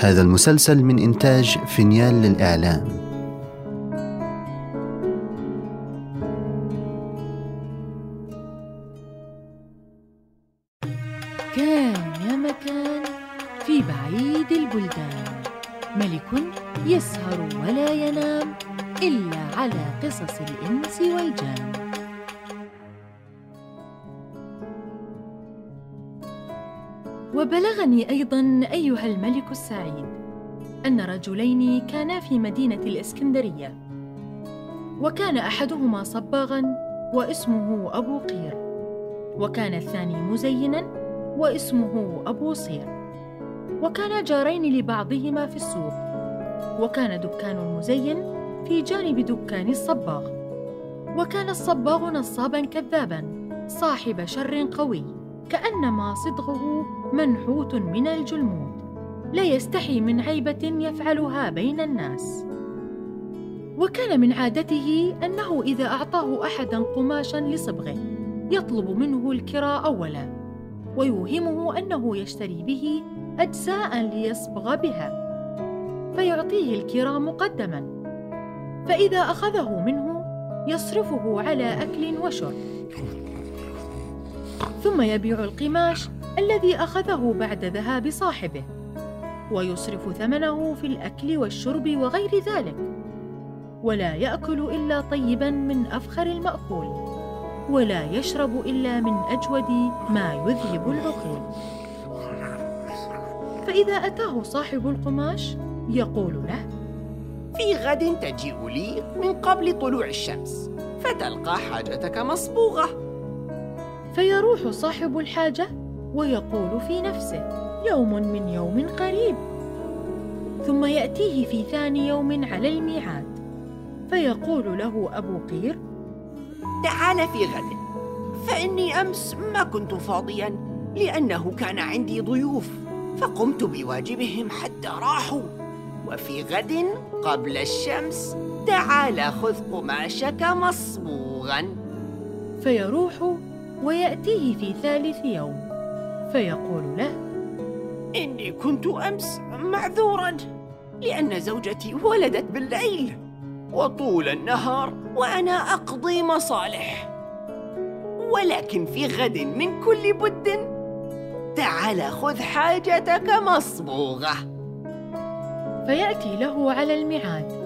هذا المسلسل من إنتاج فينيال للإعلام. كان يا مكان في بعيد البلدان. ملك يسهر ولا ينام إلا على قصص الإنس والجان. وبلغني أيضا أيها الملك السعيد أن رجلين كانا في مدينة الإسكندرية. وكان أحدهما صباغا واسمه أبو قير. وكان الثاني مزينا واسمه أبو صير. وكانا جارين لبعضهما في السوق. وكان دكان المزين في جانب دكان الصباغ. وكان الصباغ نصابا كذابا صاحب شر قوي كأنما صدغه منحوت من الجلمود لا يستحي من عيبة يفعلها بين الناس. وكان من عادته أنه إذا أعطاه أحدا قماشا لصبغه يطلب منه الكراء اولا ويوهمه أنه يشتري به اجزاء ليصبغ بها فيعطيه الكراء مقدما. فإذا أخذه منه يصرفه على أكل وشرب. ثم يبيع القماش الذي أخذه بعد ذهاب صاحبه ويصرف ثمنه في الأكل والشرب وغير ذلك ولا يأكل إلا طيبا من أفخر المأكول ولا يشرب إلا من أجود ما يذهب العقول فإذا أتاه صاحب القماش يقول له في غد تجيء لي من قبل طلوع الشمس فتلقى حاجتك مصبوغة. فيروح صاحب الحاجة ويقول في نفسه يوم من يوم قريب. ثم يأتيه في ثاني يوم على الميعاد. فيقول له أبو قير تعال في غد. فإني أمس ما كنت فاضيا لأنه كان عندي ضيوف فقمت بواجبهم حتى راحوا. وفي غد قبل الشمس تعال خذ قماشك مصبوغا. فيروح ويأتيه في ثالث يوم. فيقول له إني كنت أمس معذورا لأن زوجتي ولدت بالليل وطول النهار وأنا أقضي مصالح. ولكن في غد من كل بد تعال خذ حاجتك مصبوغة. فيأتي له على الميعاد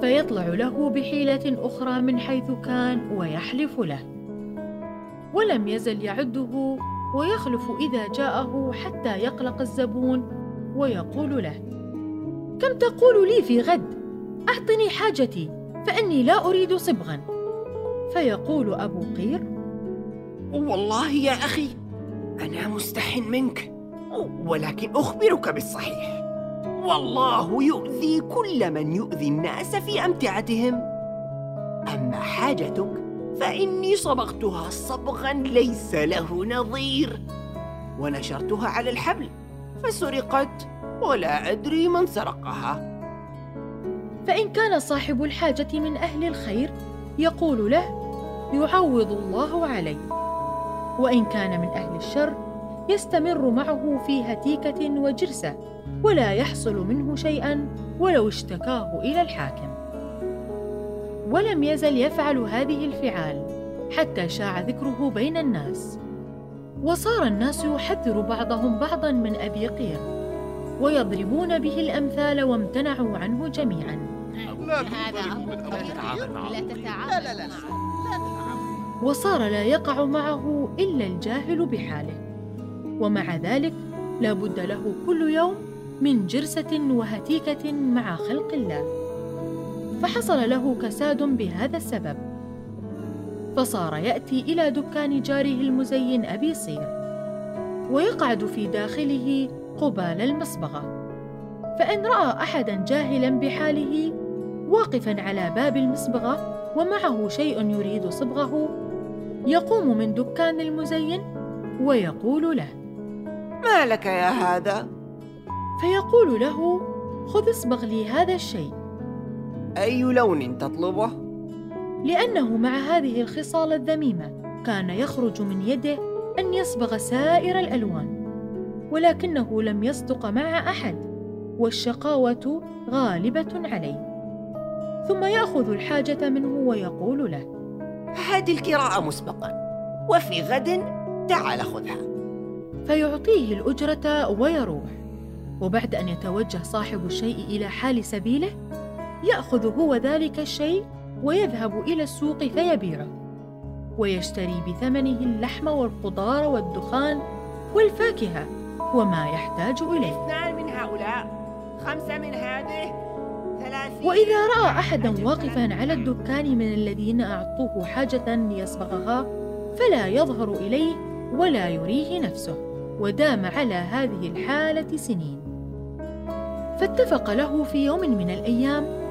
فيطلع له بحيلة أخرى من حيث كان ويحلف له. ولم يزل يعده ويخلف إذا جاءه حتى يقلق الزبون ويقول له كم تقول لي في غد؟ أعطني حاجتي فإني لا أريد صبغا. فيقول أبو قير والله يا أخي أنا مستح منك ولكن أخبرك بالصحيح. والله يؤذي كل من يؤذي الناس في أمتعتهم. أما حاجتك فإني صبغتها صبغا ليس له نظير. ونشرتها على الحبل فسرقت ولا أدري من سرقها. فإن كان صاحب الحاجة من أهل الخير يقول له يعوض الله عليه وإن كان من أهل الشر يستمر معه في هتيكة وجرسة ولا يحصل منه شيئا ولو اشتكاه إلى الحاكم. ولم يزل يفعل هذه الفعال حتى شاع ذكره بين الناس. وصار الناس يحذر بعضهم بعضا من أبي قير ويضربون به الأمثال وامتنعوا عنه جميعا. لا تتعامل. وصار لا يقع معه إلا الجاهل بحاله. ومع ذلك لا بد له كل يوم من جرسة وهتيكة مع خلق الله. فحصل له كساد بهذا السبب. فصار يأتي إلى دكان جاره المزين أبي صير ويقعد في داخله قبال المصبغة. فإن رأى احدا جاهلا بحاله واقفا على باب المصبغة ومعه شيء يريد صبغه يقوم من دكان المزين ويقول له ما لك يا هذا؟ فيقول له خذ اصبغ لي هذا الشيء. أي لون تطلبه؟ لأنه مع هذه الخصال الذميمة كان يخرج من يده أن يصبغ سائر الألوان ولكنه لم يصدق مع أحد والشقاوة غالبة عليه ثم يأخذ الحاجة منه ويقول له هذه الكراء مسبقا وفي غد تعال خذها فيعطيه الأجرة ويروح وبعد أن يتوجه صاحب الشيء إلى حال سبيله يأخذ هو ذلك الشيء ويذهب إلى السوق فيبيعه ويشتري بثمنه اللحم والخضار والدخان والفاكهة وما يحتاج إليه. اثنان من هؤلاء خمسة من هذه وإذا رأى أحدا واقفا على الدكان من الذين أعطوه حاجة ليصبغها فلا يظهر إليه ولا يريه نفسه ودام على هذه الحالة سنين. فاتفق له في يوم من الأيام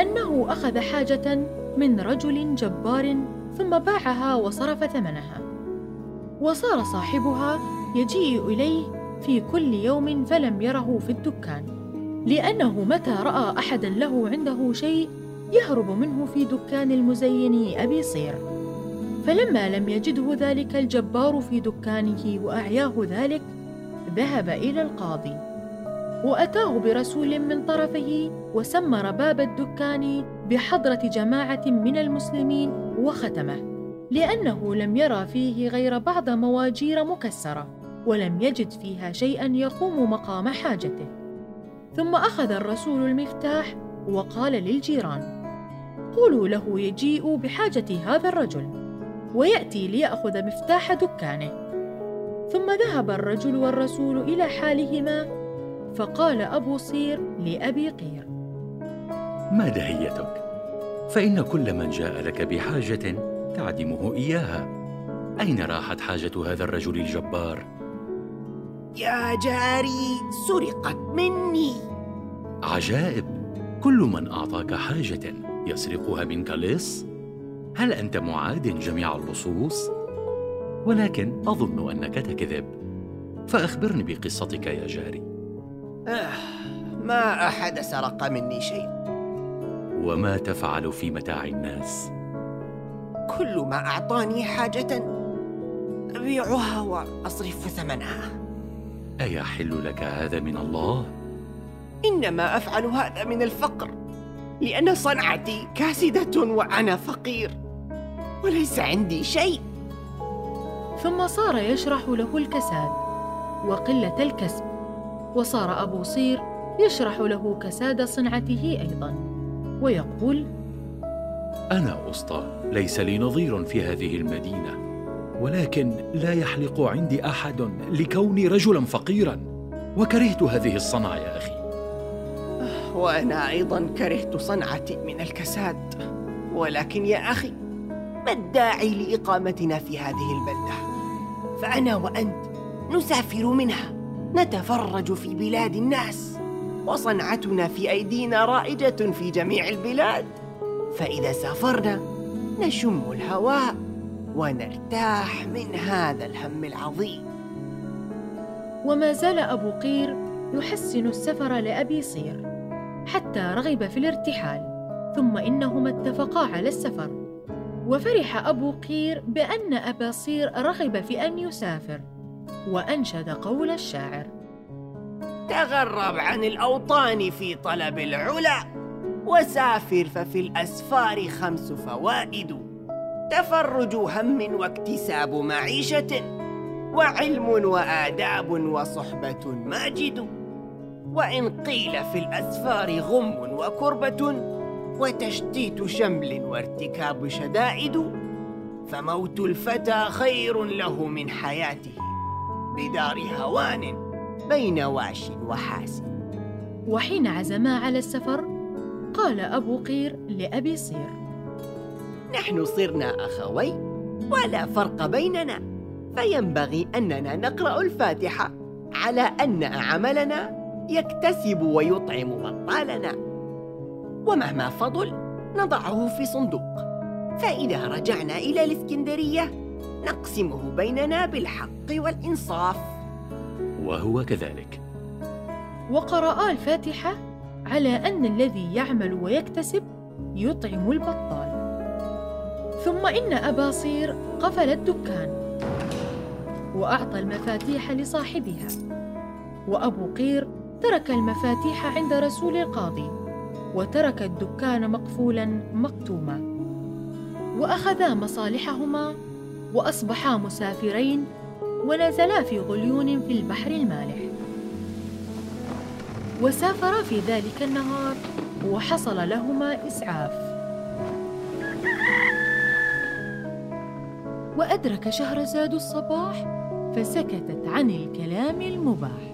أنه أخذ حاجة من رجل جبار ثم باعها وصرف ثمنها. وصار صاحبها يجيء إليه في كل يوم فلم يره في الدكان لأنه متى رأى أحدا له عنده شيء يهرب منه في دكان المزين أبي صير. فلما لم يجده ذلك الجبار في دكانه وأعياه ذلك ذهب إلى القاضي. وأتاه برسول من طرفه وسمر باب الدكان بحضرة جماعة من المسلمين وختمه لأنه لم يرى فيه غير بعض مواجير مكسرة ولم يجد فيها شيئا يقوم مقام حاجته. ثم أخذ الرسول المفتاح وقال للجيران قولوا له يجيء بحاجة هذا الرجل ويأتي ليأخذ مفتاح دكانه. ثم ذهب الرجل والرسول إلى حالهما فقال أبو صير لأبي قير. ما دهيتك فإن كل من جاء لك بحاجة تعدمه إياها. أين راحت حاجة هذا الرجل الجبار؟ يا جاري سرقت مني. عجائب. كل من أعطاك حاجة يسرقها منك لص؟ هل أنت معاد جميع اللصوص؟ ولكن أظن أنك تكذب. فأخبرني بقصتك يا جاري. ما أحد سرق مني شيء. وما تفعل في متاع الناس. كل ما أعطاني حاجة أبيعها وأصرف ثمنها. أيحل لك هذا من الله؟ إنما أفعل هذا من الفقر لأن صنعتي كاسدة وأنا فقير وليس عندي شيء. ثم صار يشرح له الكساد وقلة الكسب. وصار أبو صير يشرح له كساد صنعته أيضا ويقول أنا أسطى ليس لي نظير في هذه المدينة ولكن لا يحلق عندي أحد لكوني رجلا فقيرا وكرهت هذه الصنعه يا أخي وأنا أيضا كرهت صنعتي من الكساد. ولكن يا أخي ما الداعي لإقامتنا في هذه البلدة؟ فأنا وأنت نسافر منها. نتفرج في بلاد الناس وصنعتنا في أيدينا رائجة في جميع البلاد. فإذا سافرنا نشم الهواء ونرتاح من هذا الهم العظيم. وما زال أبو قير يحسن السفر لأبي صير حتى رغب في الارتحال ثم إنهما اتفقا على السفر. وفرح أبو قير بأن أبا صير رغب في أن يسافر. وأنشد قول الشاعر. تغرب عن الأوطان في طلب العلا وسافر ففي الأسفار خمس فوائد. تفرج هم واكتساب معيشة وعلم وآداب وصحبة ماجد. وإن قيل في الأسفار غم وكربة وتشتيت شمل وارتكاب شدائد. فموت الفتى خير له من حياته. بدار هوان بين واش وحاسد وحين عزما على السفر قال أبو قير لأبي صير. نحن صرنا أخوي ولا فرق بيننا فينبغي أننا نقرأ الفاتحة على أن عملنا يكتسب ويطعم بطالنا. ومهما فضل نضعه في صندوق. فإذا رجعنا إلى الإسكندرية نقسمه بيننا بالحق والإنصاف. وهو كذلك. وقرأا الفاتحة على أن الذي يعمل ويكتسب يطعم البطال. ثم إن أبا صير قفل الدكان وأعطى المفاتيح لصاحبها. وأبو قير ترك المفاتيح عند رسول القاضي وترك الدكان مقفولا مقتوما. وأخذا مصالحهما واصبحا مسافرين ونزلا في غليون في البحر المالح. وسافرا في ذلك النهار وحصل لهما إسعاف. وأدرك شهرزاد الصباح فسكتت عن الكلام المباح.